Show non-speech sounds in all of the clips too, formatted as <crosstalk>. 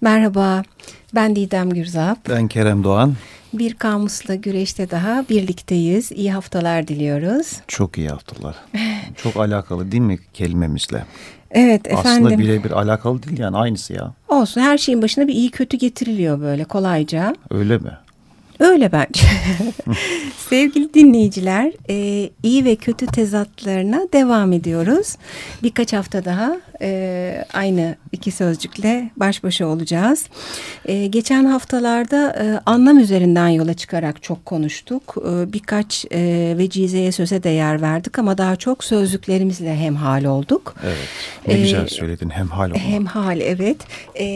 Merhaba, ben Didem Gürzap. Ben Kerem Doğan. Bir kamusla güreşte daha birlikteyiz. İyi haftalar diliyoruz. Çok iyi haftalar. Çok alakalı değil mi kelimemizle? Evet efendim. Aslında birebir alakalı değil yani aynısı ya. Olsun her şeyin başına bir iyi kötü getiriliyor böyle kolayca. Öyle mi? Öyle bence. <laughs> Sevgili dinleyiciler, e, iyi ve kötü tezatlarına devam ediyoruz. Birkaç hafta daha e, aynı iki sözcükle baş başa olacağız. E, geçen haftalarda e, anlam üzerinden yola çıkarak çok konuştuk. E, birkaç e, vecizeye söze de yer verdik ama daha çok sözcüklerimizle hemhal olduk. Evet, ne e, güzel söyledin hemhal olmak. Hemhal, evet. E,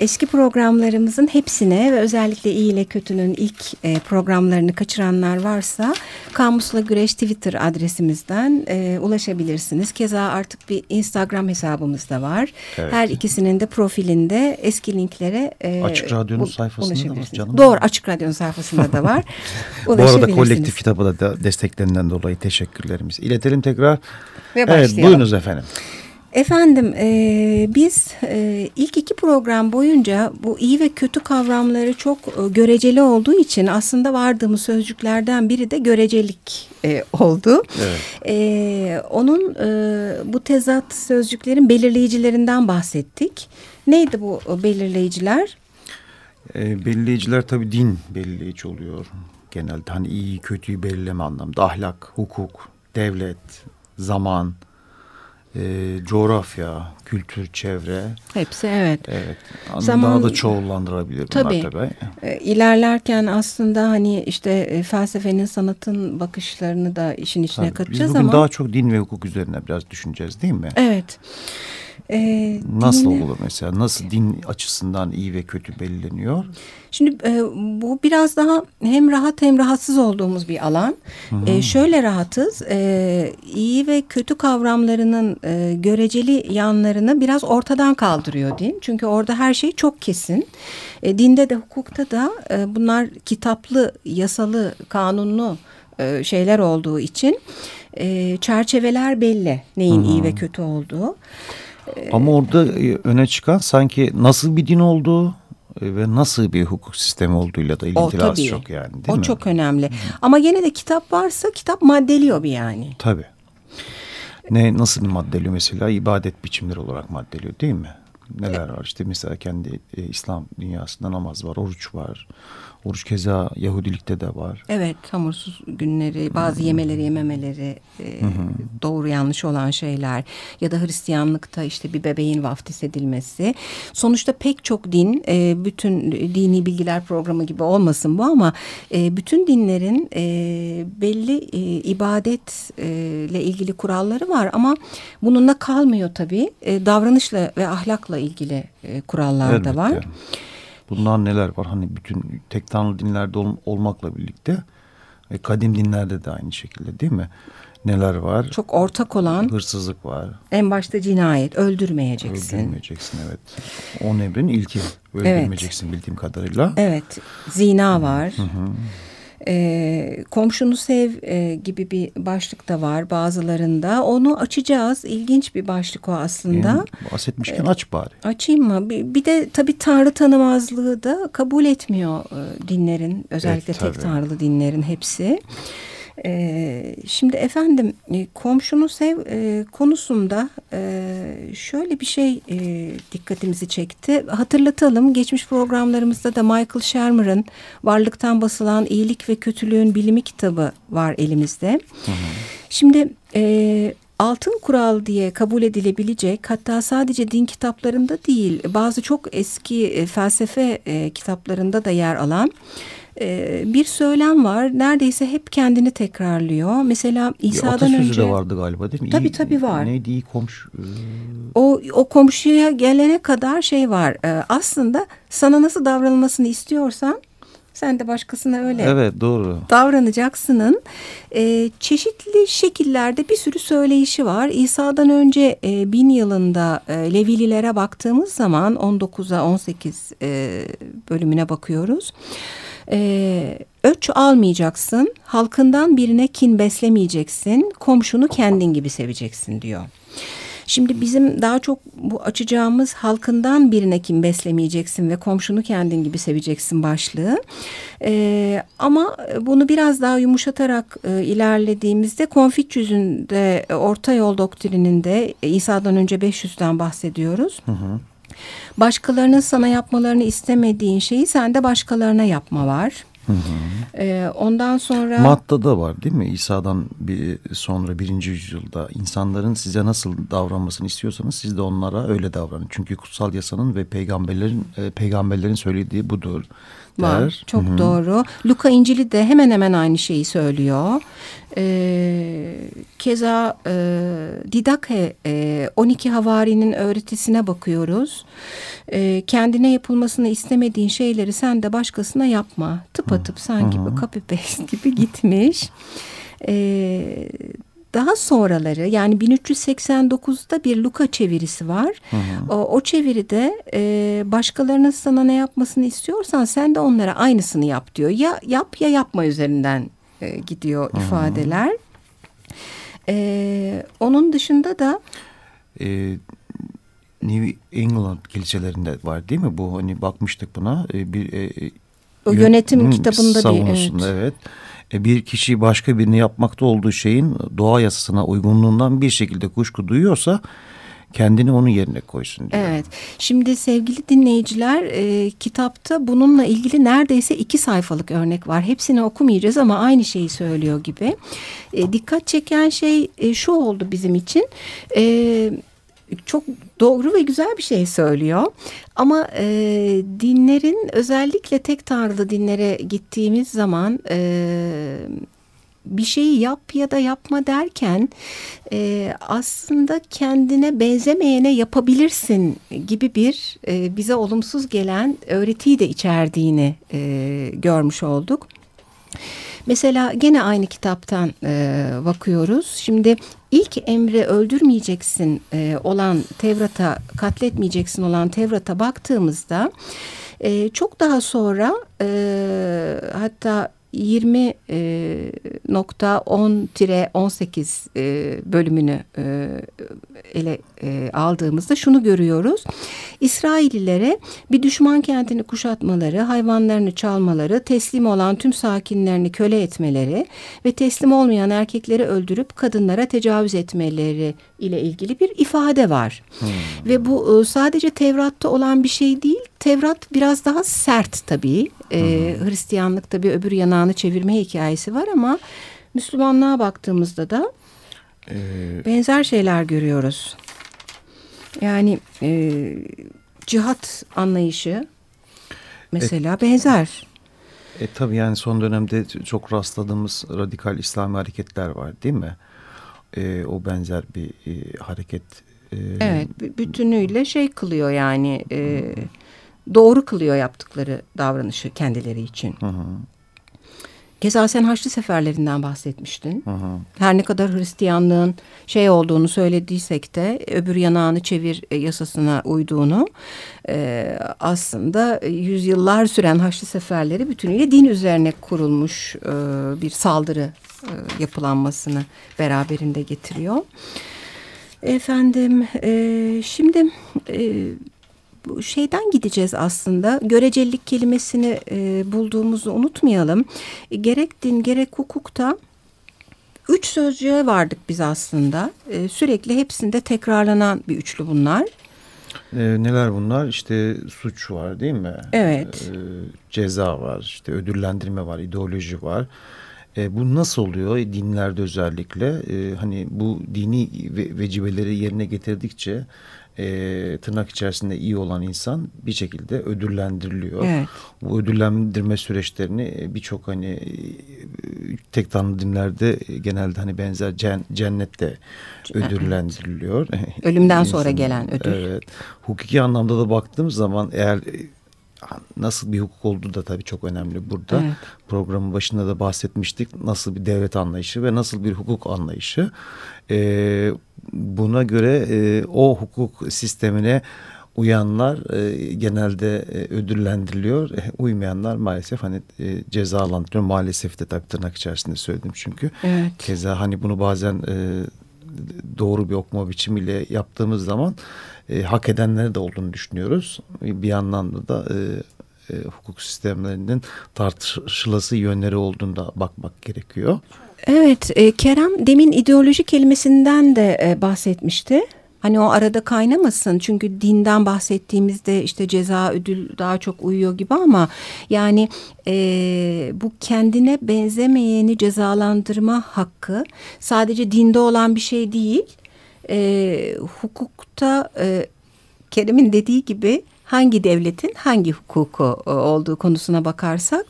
eski programlarımızın hepsine ve özellikle iyi ile kötünün ilk e, programlarını kaçıranlar varsa Kamusla Güreş Twitter adresimizden e, ulaşabilirsiniz. Keza artık bir Instagram hesabımız da var. Evet. Her ikisinin de profilinde eski linklere e, Açık Radyo'nun sayfasında da var canım. Doğru Açık Radyo'nun sayfasında da var. <laughs> Bu arada kolektif kitaba da desteklerinden dolayı teşekkürlerimizi iletelim tekrar. Ve evet buyurunuz efendim. Efendim e, biz e, ilk iki program boyunca bu iyi ve kötü kavramları çok e, göreceli olduğu için aslında vardığımız sözcüklerden biri de görecelik e, oldu. Evet. E, onun e, bu tezat sözcüklerin belirleyicilerinden bahsettik. Neydi bu belirleyiciler? E, belirleyiciler tabii din belirleyici oluyor genelde. Hani iyi kötüyü belirleme anlamda ahlak, hukuk, devlet, zaman e, coğrafya, kültür, çevre. Hepsi evet. Evet. Zaman, daha da çoğullandırabilir tabii, bunlar tabii. E, ilerlerken aslında hani işte e, felsefenin, sanatın bakışlarını da işin içine tabii. katacağız ama. Biz bugün daha çok din ve hukuk üzerine biraz düşüneceğiz değil mi? Evet. E, Nasıl dinle... olur mesela? Nasıl din açısından iyi ve kötü belirleniyor? Şimdi e, bu biraz daha hem rahat hem rahatsız olduğumuz bir alan. E, şöyle rahatız. E, iyi ve kötü kavramlarının e, göreceli yanlarını biraz ortadan kaldırıyor din. Çünkü orada her şey çok kesin. E, dinde de hukukta da e, bunlar kitaplı, yasalı, kanunlu e, şeyler olduğu için e, çerçeveler belli neyin Hı -hı. iyi ve kötü olduğu. Ama orada e, öne çıkan sanki nasıl bir din olduğu e, ve nasıl bir hukuk sistemi olduğuyla da ilgili az çok yani değil o mi? O çok önemli. Hı. Ama gene de kitap varsa kitap maddeliyor bir yani. Tabii. Ne nasıl bir maddeliyor mesela ibadet biçimleri olarak maddeliyor değil mi? Neler var işte mesela kendi e, İslam dünyasında namaz var, oruç var. Oruç keza Yahudilikte de var. Evet hamursuz günleri, bazı hmm. yemeleri yememeleri, e, hmm. doğru yanlış olan şeyler ya da Hristiyanlıkta işte bir bebeğin vaftiz edilmesi. Sonuçta pek çok din, e, bütün dini bilgiler programı gibi olmasın bu ama e, bütün dinlerin e, belli e, ibadetle ilgili kuralları var ama bununla kalmıyor tabii. E, davranışla ve ahlakla ilgili e, kurallar Elbette. da var. Bunlar neler var? Hani bütün tek tanrı dinlerde ol, olmakla birlikte ve kadim dinlerde de aynı şekilde değil mi? Neler var? Çok ortak olan hırsızlık var. En başta cinayet, öldürmeyeceksin. Öldürmeyeceksin evet. On emrin ilki öldürmeyeceksin evet. bildiğim kadarıyla. Evet. Zina var. Hı hı. E, komşunu sev e, gibi bir başlık da var bazılarında. Onu açacağız. İlginç bir başlık o aslında. Yani bahsetmişken e, aç bari. Açayım mı? Bir, bir de tabii tanrı tanımazlığı da kabul etmiyor e, dinlerin. Özellikle evet, tek tanrılı dinlerin hepsi. E, şimdi efendim e, komşunu sev e, konusunda e, şöyle bir şey e, dikkatimizi çekti. Hatırlatalım geçmiş programlarımızda da Michael Shermer'ın Varlıktan Basılan İyilik ve Kötülüğün Bilimi kitabı var elimizde. Hı hı. Şimdi e, altın kural diye kabul edilebilecek hatta sadece din kitaplarında değil bazı çok eski e, felsefe e, kitaplarında da yer alan e, bir söylem var. Neredeyse hep kendini tekrarlıyor. Mesela İsa'dan önce... de vardı galiba değil mi? Tabii iyi, tabii var. Neydi iyi komşu? E, o, o komşuya gelene kadar şey var. E, aslında sana nasıl davranılmasını istiyorsan sen de başkasına öyle evet, doğru. davranacaksının e, çeşitli şekillerde bir sürü söyleyişi var. İsa'dan önce e, bin yılında e, Levililere baktığımız zaman 19'a 18 e, bölümüne bakıyoruz. E, öç almayacaksın, halkından birine kin beslemeyeceksin, komşunu kendin gibi seveceksin diyor. Şimdi bizim daha çok bu açacağımız halkından birine kim beslemeyeceksin ve komşunu kendin gibi seveceksin başlığı. E, ama bunu biraz daha yumuşatarak e, ilerlediğimizde Konfüçyüs'ün de orta yol doktrininde İsa'dan önce 500'den bahsediyoruz. Hı hı. Başkalarının sana yapmalarını istemediğin şeyi sen de başkalarına yapma var. Hı hı. Ee, ondan sonra... Matta'da var değil mi? İsa'dan bir sonra birinci yüzyılda insanların size nasıl davranmasını istiyorsanız siz de onlara öyle davranın. Çünkü kutsal yasanın ve peygamberlerin e, peygamberlerin söylediği budur var. Der. Çok Hı -hı. doğru. Luka İncil'i de hemen hemen aynı şeyi söylüyor. Ee, keza e, Didake e, 12 havarinin öğretisine bakıyoruz. E, kendine yapılmasını istemediğin şeyleri sen de başkasına yapma. Tıpatıp sanki bu copy paste <laughs> gibi gitmiş. E, daha sonraları yani 1389'da bir Luka çevirisi var. Hı hı. O, o çeviride e, başkalarının sana ne yapmasını istiyorsan sen de onlara aynısını yap diyor. Ya yap ya yapma üzerinden e, gidiyor hı hı. ifadeler. E, onun dışında da... E, New England kiliselerinde var değil mi bu? Hani bakmıştık buna. E, bir e, o yönetim kitabında bir evet. evet. E, bir kişi başka birini yapmakta olduğu şeyin doğa yasasına uygunluğundan bir şekilde kuşku duyuyorsa kendini onun yerine koysun diyor. Evet. Şimdi sevgili dinleyiciler e, kitapta bununla ilgili neredeyse iki sayfalık örnek var. Hepsini okumayacağız ama aynı şeyi söylüyor gibi. E, dikkat çeken şey e, şu oldu bizim için. E, çok doğru ve güzel bir şey söylüyor. Ama e, dinlerin özellikle tek tanrılı dinlere gittiğimiz zaman e, bir şeyi yap ya da yapma derken e, aslında kendine benzemeyene yapabilirsin gibi bir e, bize olumsuz gelen öğretiyi de içerdiğini e, görmüş olduk. Mesela gene aynı kitaptan e, bakıyoruz. Şimdi ilk emre öldürmeyeceksin e, olan Tevrat'a katletmeyeceksin olan Tevrat'a baktığımızda e, çok daha sonra e, hatta 20.10-18 e, e, bölümünü e, ele aldığımızda şunu görüyoruz. İsraillilere bir düşman kentini kuşatmaları, hayvanlarını çalmaları, teslim olan tüm sakinlerini köle etmeleri ve teslim olmayan erkekleri öldürüp kadınlara tecavüz etmeleri ile ilgili bir ifade var. Hmm. Ve bu sadece Tevrat'ta olan bir şey değil. Tevrat biraz daha sert tabii. Ee, Hristiyanlık tabii öbür yanağını çevirme hikayesi var ama Müslümanlığa baktığımızda da ee... benzer şeyler görüyoruz. Yani e, cihat anlayışı mesela e, benzer. E, tabii yani son dönemde çok rastladığımız radikal İslami hareketler var değil mi? E, o benzer bir e, hareket. E, evet bütünüyle şey kılıyor yani e, doğru kılıyor yaptıkları davranışı kendileri için. Hı hı. Keza sen Haçlı seferlerinden bahsetmiştin. Hı hı. Her ne kadar Hristiyanlığın şey olduğunu söylediysek de öbür yanağını çevir e, yasasına uyduğunu e, aslında yüzyıllar süren Haçlı seferleri bütünüyle din üzerine kurulmuş e, bir saldırı e, yapılanmasını beraberinde getiriyor. Efendim e, şimdi e, şeyden gideceğiz aslında. Görecelilik kelimesini e, bulduğumuzu unutmayalım. Gerek din gerek hukukta üç sözcüğe vardık biz aslında. E, sürekli hepsinde tekrarlanan bir üçlü bunlar. E, neler bunlar? İşte suç var değil mi? Evet. E, ceza var, işte ödüllendirme var, ideoloji var. E, bu nasıl oluyor dinlerde özellikle? E, hani bu dini ve, vecibeleri yerine getirdikçe e, tırnak içerisinde iyi olan insan bir şekilde ödüllendiriliyor. Evet. Bu ödüllendirme süreçlerini e, birçok hani e, tek tanrı dinlerde genelde hani benzer cen, cennette ödüllendiriliyor. <laughs> Ölümden sonra gelen ödül. Evet. Hukuki anlamda da baktığımız zaman eğer nasıl bir hukuk olduğu da tabii çok önemli burada. Evet. Programın başında da bahsetmiştik. Nasıl bir devlet anlayışı ve nasıl bir hukuk anlayışı. E, buna göre e, o hukuk sistemine uyanlar e, genelde e, ödüllendiriliyor. E, uymayanlar maalesef hani e, cezalandırılıyor. Maalesef de tabii tırnak içerisinde söyledim çünkü. Evet. Keza hani bunu bazen e, doğru bir okuma biçimiyle yaptığımız zaman e, hak edenleri de olduğunu düşünüyoruz. Bir yandan da e, e, hukuk sistemlerinin tartışılası yönleri olduğunda bakmak gerekiyor. Evet, e, Kerem demin ideoloji kelimesinden de e, bahsetmişti. Hani o arada kaynamasın çünkü dinden bahsettiğimizde işte ceza ödül daha çok uyuyor gibi ama yani e, bu kendine benzemeyeni cezalandırma hakkı sadece dinde olan bir şey değil. E, hukukta e, Kerem'in dediği gibi hangi devletin hangi hukuku e, olduğu konusuna bakarsak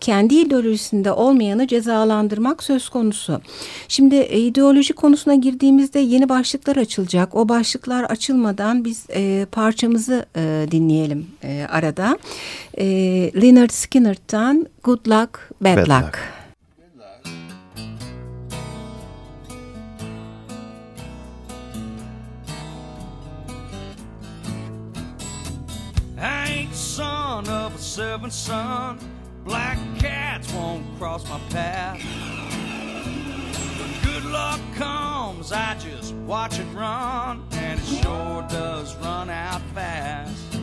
kendi ideolojisinde olmayanı cezalandırmak söz konusu. Şimdi e, ideoloji konusuna girdiğimizde yeni başlıklar açılacak. O başlıklar açılmadan biz e, parçamızı e, dinleyelim e, arada. E, Leonard Skinner'dan Good Luck, Bad, Bad Luck. luck. Son of a servant son. Black cats won't cross my path. When good luck comes, I just watch it run, and it sure does run out fast.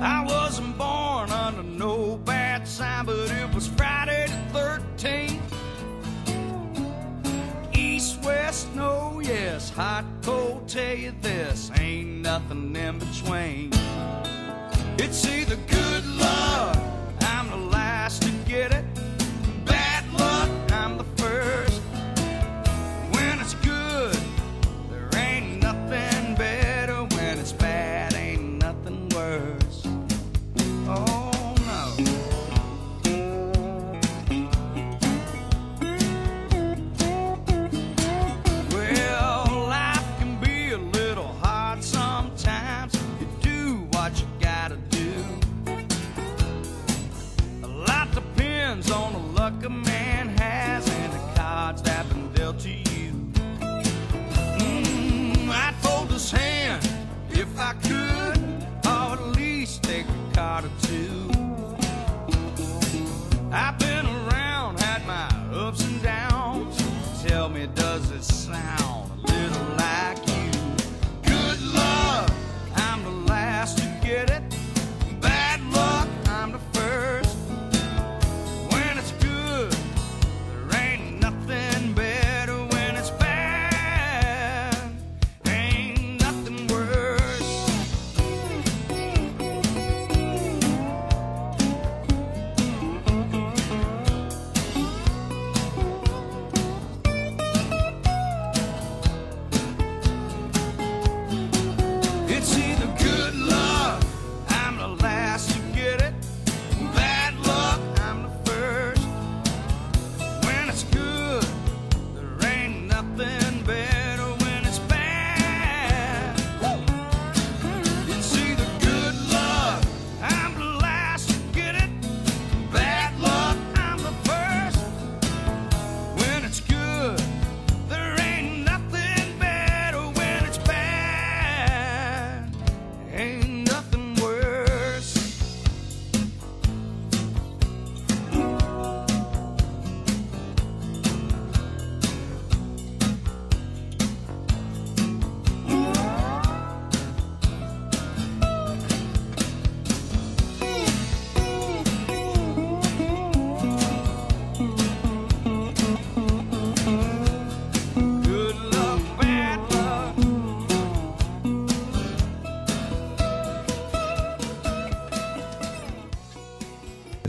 I wasn't born under no bad sign, but it was Friday the 13th. East, west, no, yes, hot, cold, tell you this, ain't nothing in between.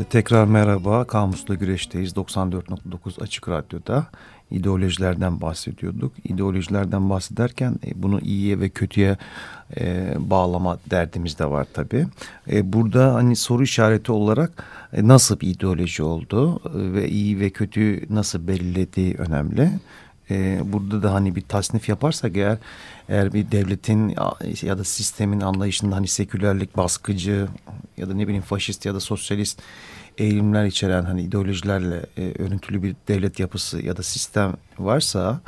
Tekrar merhaba. Kamusla Güreş'teyiz. 94.9 Açık Radyo'da ideolojilerden bahsediyorduk. İdeolojilerden bahsederken e, bunu iyiye ve kötüye e, bağlama derdimiz de var tabii. E, burada hani soru işareti olarak e, nasıl bir ideoloji oldu e, ve iyi ve kötüyü nasıl belirlediği önemli. E, burada da hani bir tasnif yaparsak eğer eğer bir devletin ya da sistemin anlayışında hani sekülerlik baskıcı ya da ne bileyim faşist ya da sosyalist eğilimler içeren hani ideolojilerle e, örüntülü bir devlet yapısı ya da sistem varsa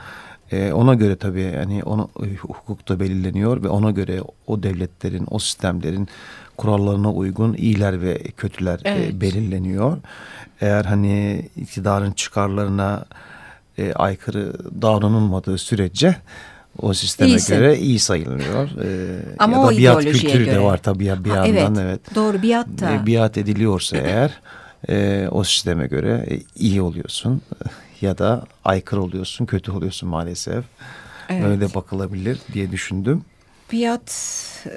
e, ona göre tabii hani onu e, hukukta belirleniyor ve ona göre o devletlerin o sistemlerin kurallarına uygun iyiler ve kötüler e, evet. e, belirleniyor. Eğer hani iktidarın çıkarlarına e, aykırı davranılmadığı sürece o sisteme İyisin. göre iyi sayılıyor. Ee, Ama ya da o biat kültürü göre. de var tabii ya bir ha, yandan evet. evet. Doğru biat da. E, biat ediliyorsa eğer e, o sisteme göre e, iyi oluyorsun <laughs> ya da aykırı oluyorsun, kötü oluyorsun maalesef. Evet. Öyle bakılabilir diye düşündüm. Biat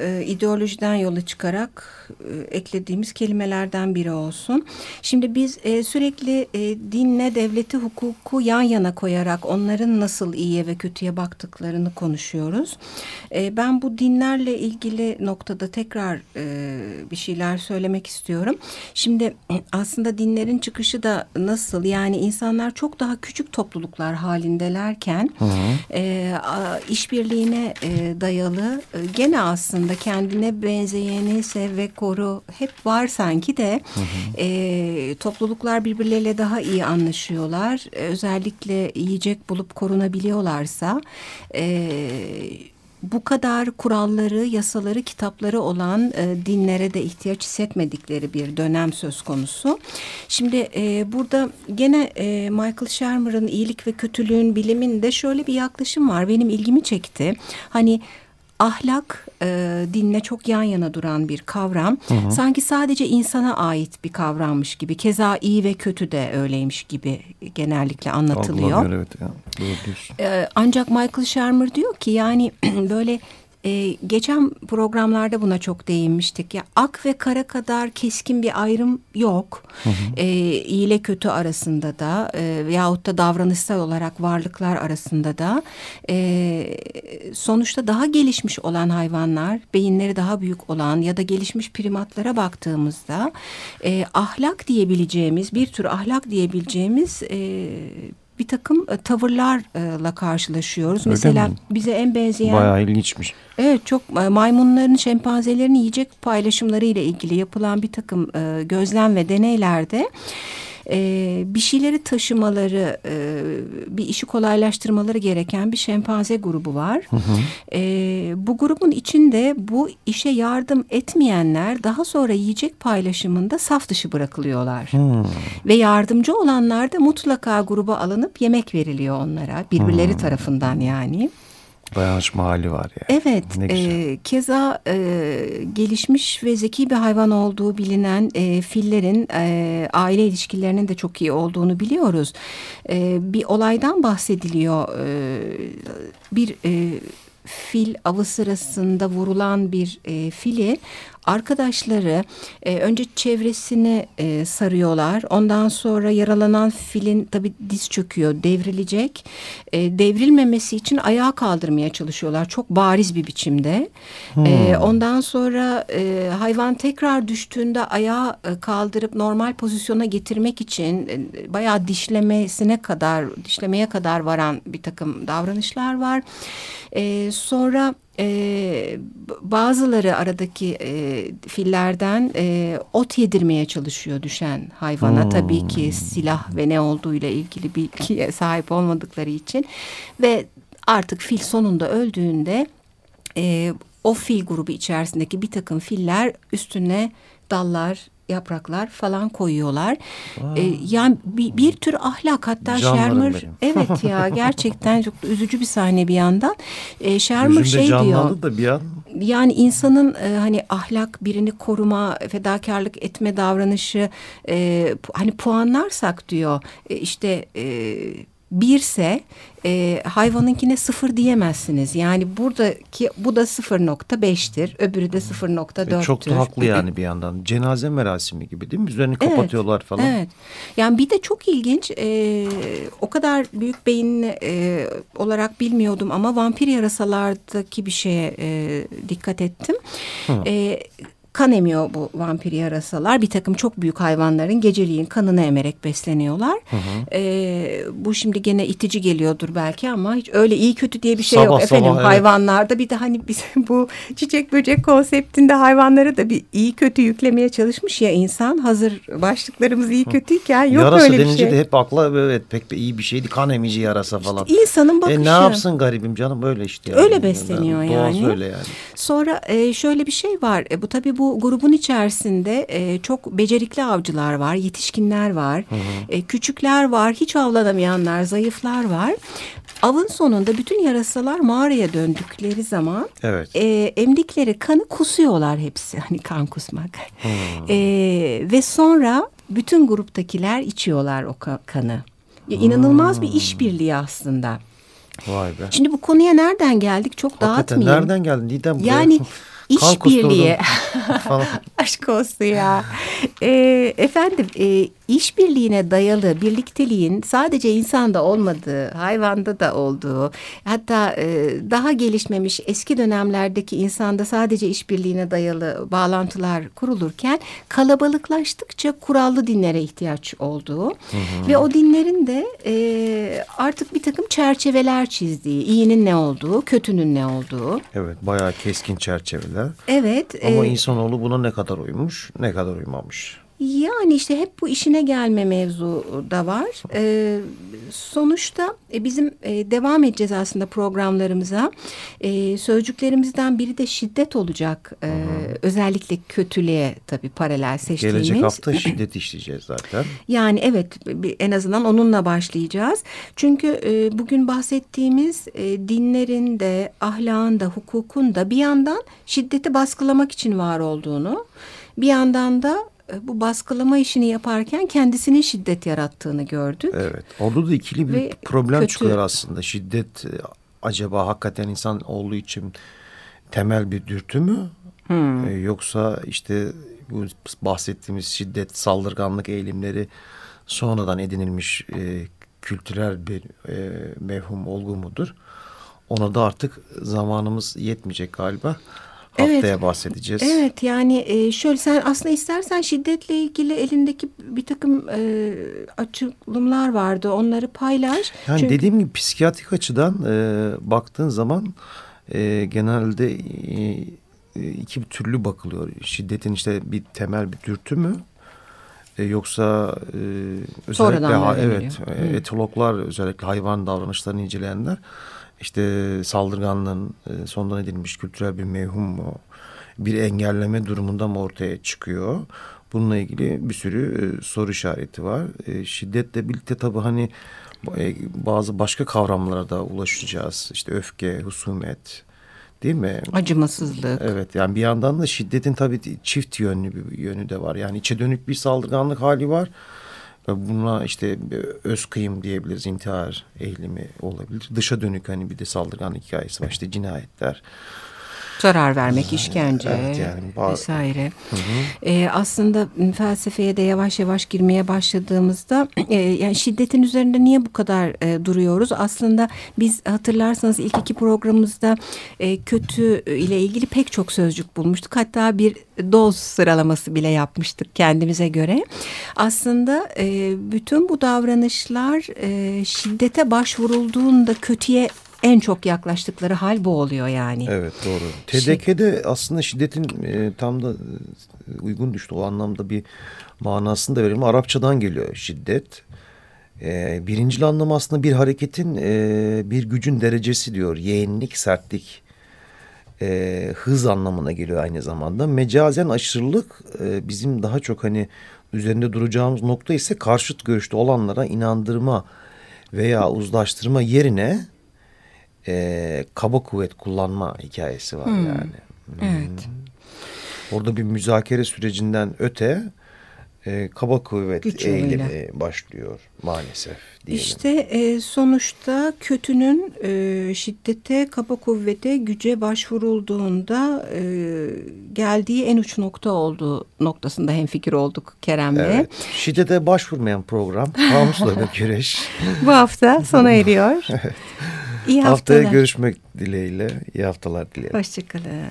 e, ideolojiden yola çıkarak e, eklediğimiz kelimelerden biri olsun. Şimdi biz e, sürekli e, dinle devleti hukuku yan yana koyarak onların nasıl iyiye ve kötüye baktıklarını konuşuyoruz. E, ben bu dinlerle ilgili noktada tekrar e, bir şeyler söylemek istiyorum. Şimdi <clears throat> aslında dinlerin çıkışı da nasıl yani insanlar çok daha küçük topluluklar halindelerken hı e, işbirliğine e, dayalı gene aslında kendine benzeyeni sev ve koru hep var sanki de hı hı. E, topluluklar birbirleriyle daha iyi anlaşıyorlar. E, özellikle yiyecek bulup korunabiliyorlarsa e, bu kadar kuralları, yasaları, kitapları olan e, dinlere de ihtiyaç hissetmedikleri bir dönem söz konusu. Şimdi e, burada gene e, Michael Shermer'ın iyilik ve kötülüğün biliminde şöyle bir yaklaşım var. Benim ilgimi çekti. Hani ahlak e, dinle çok yan yana duran bir kavram. Hı hı. Sanki sadece insana ait bir kavrammış gibi. Keza iyi ve kötü de öyleymiş gibi genellikle anlatılıyor. evet ya. Doğru E, ancak Michael Shermer diyor ki yani <clears throat> böyle ee, geçen programlarda buna çok değinmiştik. Ya ak ve kara kadar keskin bir ayrım yok. Hı hı. Ee, iyi ile kötü arasında da e, veyahut da davranışsal olarak varlıklar arasında da e, sonuçta daha gelişmiş olan hayvanlar, beyinleri daha büyük olan ya da gelişmiş primatlara baktığımızda e, ahlak diyebileceğimiz bir tür ahlak diyebileceğimiz e, bir takım e, tavırlarla karşılaşıyoruz. Öyle Mesela mi? bize en benzeyen... Bayağı ilginçmiş. Evet çok e, maymunların, şempanzelerin yiyecek paylaşımları ile ilgili yapılan bir takım e, gözlem ve deneylerde e, bir şeyleri taşımaları, e, bir işi kolaylaştırmaları gereken bir şempanze grubu var. Hı hı. E, bu grubun içinde bu işe yardım etmeyenler daha sonra yiyecek paylaşımında saf dışı bırakılıyorlar. Hı. Ve yardımcı olanlar da mutlaka gruba alınıp yemek veriliyor onlara birbirleri hı. tarafından yani. Bayağı hali var yani. Evet. E, keza e, gelişmiş ve zeki bir hayvan olduğu bilinen e, fillerin e, aile ilişkilerinin de çok iyi olduğunu biliyoruz. E, bir olaydan bahsediliyor. E, bir e, fil avı sırasında vurulan bir e, fili arkadaşları e, önce çevresini e, sarıyorlar. Ondan sonra yaralanan filin tabi diz çöküyor, devrilecek. E, devrilmemesi için ayağa kaldırmaya çalışıyorlar. Çok bariz bir biçimde. Hmm. E, ondan sonra e, hayvan tekrar düştüğünde ayağa e, kaldırıp normal pozisyona getirmek için e, bayağı dişlemesine kadar, dişlemeye kadar varan bir takım davranışlar var. E, sonra e, bazıları aradaki e, fillerden e, ot yedirmeye çalışıyor düşen hayvana. Hmm. Tabii ki silah ve ne olduğuyla ilgili bilgiye <laughs> sahip olmadıkları için. Ve artık fil sonunda öldüğünde e, o fil grubu içerisindeki bir takım filler üstüne dallar, yapraklar falan koyuyorlar. Ee, yani bir, bir tür ahlak hatta Shermer <laughs> evet ya gerçekten çok üzücü bir sahne bir yandan. Ee, Shermer şey diyor. da bir an. Yani insanın e, hani ahlak birini koruma, fedakarlık etme davranışı e, hani puanlarsak diyor. E, işte e, birse e, hayvanınkine sıfır diyemezsiniz. Yani buradaki bu da 0.5'tir. Öbürü de 0.4'tür. E çok da haklı yani bir yandan. Cenaze merasimi gibi değil mi? Üzerini evet, kapatıyorlar falan. Evet. Yani bir de çok ilginç. E, o kadar büyük beyin e, olarak bilmiyordum ama vampir yarasalardaki bir şeye e, dikkat ettim. E, kan emiyor bu vampir yarasalar. Bir takım çok büyük hayvanların geceliğin kanını emerek besleniyorlar. Hı hı. Ee, bu şimdi gene itici geliyordur belki ama hiç öyle iyi kötü diye bir şey sabah, yok. Efendim sabah, hayvanlarda bir de hani biz <laughs> bu çiçek böcek konseptinde hayvanları da bir iyi kötü yüklemeye çalışmış ya insan. Hazır başlıklarımız iyi kötüyken yok yarasa öyle bir şey. Yarasa denince de hep akla evet pek bir iyi bir şeydi. Kan emici yarasa falan. İşte insanın bakışı. E ne yapsın garibim canım böyle işte. Yani. Öyle besleniyor yani. Doğası öyle yani. Sonra e, şöyle bir şey var. E, bu tabii bu bu grubun içerisinde e, çok becerikli avcılar var, yetişkinler var, hı hı. E, küçükler var, hiç avlanamayanlar, zayıflar var. Avın sonunda bütün yarasalar mağaraya döndükleri zaman evet. e, emdikleri kanı kusuyorlar hepsi. Hani kan kusmak. Hmm. E, ve sonra bütün gruptakiler içiyorlar o kanı. Ya, inanılmaz hmm. bir işbirliği aslında. Vay be. Şimdi bu konuya nereden geldik çok Hakikaten dağıtmayayım. nereden geldin? Neden buraya? Yani işbirliği. <laughs> Aşk olsun ya. <laughs> E, efendim e, işbirliğine dayalı birlikteliğin sadece insanda olmadığı, hayvanda da olduğu, hatta e, daha gelişmemiş eski dönemlerdeki insanda sadece işbirliğine dayalı bağlantılar kurulurken kalabalıklaştıkça kurallı dinlere ihtiyaç olduğu hı hı. ve o dinlerin de e, artık bir takım çerçeveler çizdiği, iyinin ne olduğu, kötünün ne olduğu. Evet, bayağı keskin çerçeveler. Evet. Ama e, insanoğlu buna ne kadar uymuş, ne kadar uymamış. Yani işte hep bu işine gelme mevzu da var. Ee, sonuçta e, bizim e, devam edeceğiz aslında programlarımıza. E, sözcüklerimizden biri de şiddet olacak. E, özellikle kötülüğe tabii paralel seçtiğimiz. Gelecek hafta şiddet işleyeceğiz zaten. Yani evet en azından onunla başlayacağız. Çünkü e, bugün bahsettiğimiz e, dinlerin de ahlakın da hukukun da bir yandan şiddeti baskılamak için var olduğunu bir yandan da bu baskılama işini yaparken kendisinin şiddet yarattığını gördük. Evet. Orada da ikili bir Ve problem kötü... çıkıyor aslında. Şiddet e, acaba hakikaten insan olduğu için temel bir dürtü mü? Hmm. Ee, yoksa işte bu bahsettiğimiz şiddet, saldırganlık eğilimleri sonradan edinilmiş e, kültürel bir e, mevhum olgu mudur? Ona da artık zamanımız yetmeyecek galiba. Haftaya evet, bahsedeceğiz. Evet yani e, şöyle sen aslında istersen şiddetle ilgili elindeki bir takım e, açılımlar vardı. Onları paylaş. Yani Çünkü... dediğim gibi psikiyatrik açıdan e, baktığın zaman e, genelde e, iki türlü bakılıyor. Şiddetin işte bir temel bir dürtü mü? E, yoksa e, özellikle ha, evet e, etologlar özellikle hayvan davranışlarını inceleyenler işte saldırganlığın e, sondan edilmiş kültürel bir mevhum mu, bir engelleme durumunda mı ortaya çıkıyor? Bununla ilgili bir sürü e, soru işareti var. E, şiddetle birlikte tabii hani bazı başka kavramlara da ulaşacağız. İşte öfke, husumet, değil mi? Acımasızlık. Evet yani bir yandan da şiddetin tabii çift yönlü bir yönü de var. Yani içe dönük bir saldırganlık hali var. Buna işte öz kıyım diyebiliriz, intihar eğilimi olabilir. Dışa dönük hani bir de saldırgan hikayesi var. İşte cinayetler, zarar vermek, işkence evet, yani vesaire. Hı hı. Ee, aslında felsefeye de yavaş yavaş girmeye başladığımızda e, yani şiddetin üzerinde niye bu kadar e, duruyoruz? Aslında biz hatırlarsanız ilk iki programımızda e, kötü ile ilgili pek çok sözcük bulmuştuk. Hatta bir doz sıralaması bile yapmıştık kendimize göre. Aslında e, bütün bu davranışlar e, şiddete başvurulduğunda kötüye en çok yaklaştıkları hal bu oluyor yani. Evet doğru. TDK'de aslında şiddetin e, tam da e, uygun düştü o anlamda bir manasını da verelim. Arapçadan geliyor şiddet. E, birinci anlamı aslında bir hareketin e, bir gücün derecesi diyor. Yeğenlik, sertlik, e, hız anlamına geliyor aynı zamanda. Mecazen aşırılık e, bizim daha çok hani üzerinde duracağımız nokta ise karşıt görüşte olanlara inandırma veya uzlaştırma yerine e, kaba kuvvet kullanma hikayesi var hmm. yani. Evet. Orada bir müzakere sürecinden öte e, kaba kuvvet Güç eğilimi başlıyor maalesef. Diyelim. İşte e, sonuçta kötünün e, şiddete, kaba kuvvete, güce başvurulduğunda e, geldiği en uç nokta olduğu noktasında hemfikir olduk Kerem'le. Evet. Şiddete başvurmayan program Kamusla bir güreş. <laughs> Bu hafta sona eriyor. <laughs> evet. İyi haftalar. Haftaya görüşmek dileğiyle. İyi haftalar dilerim. Hoşçakalın.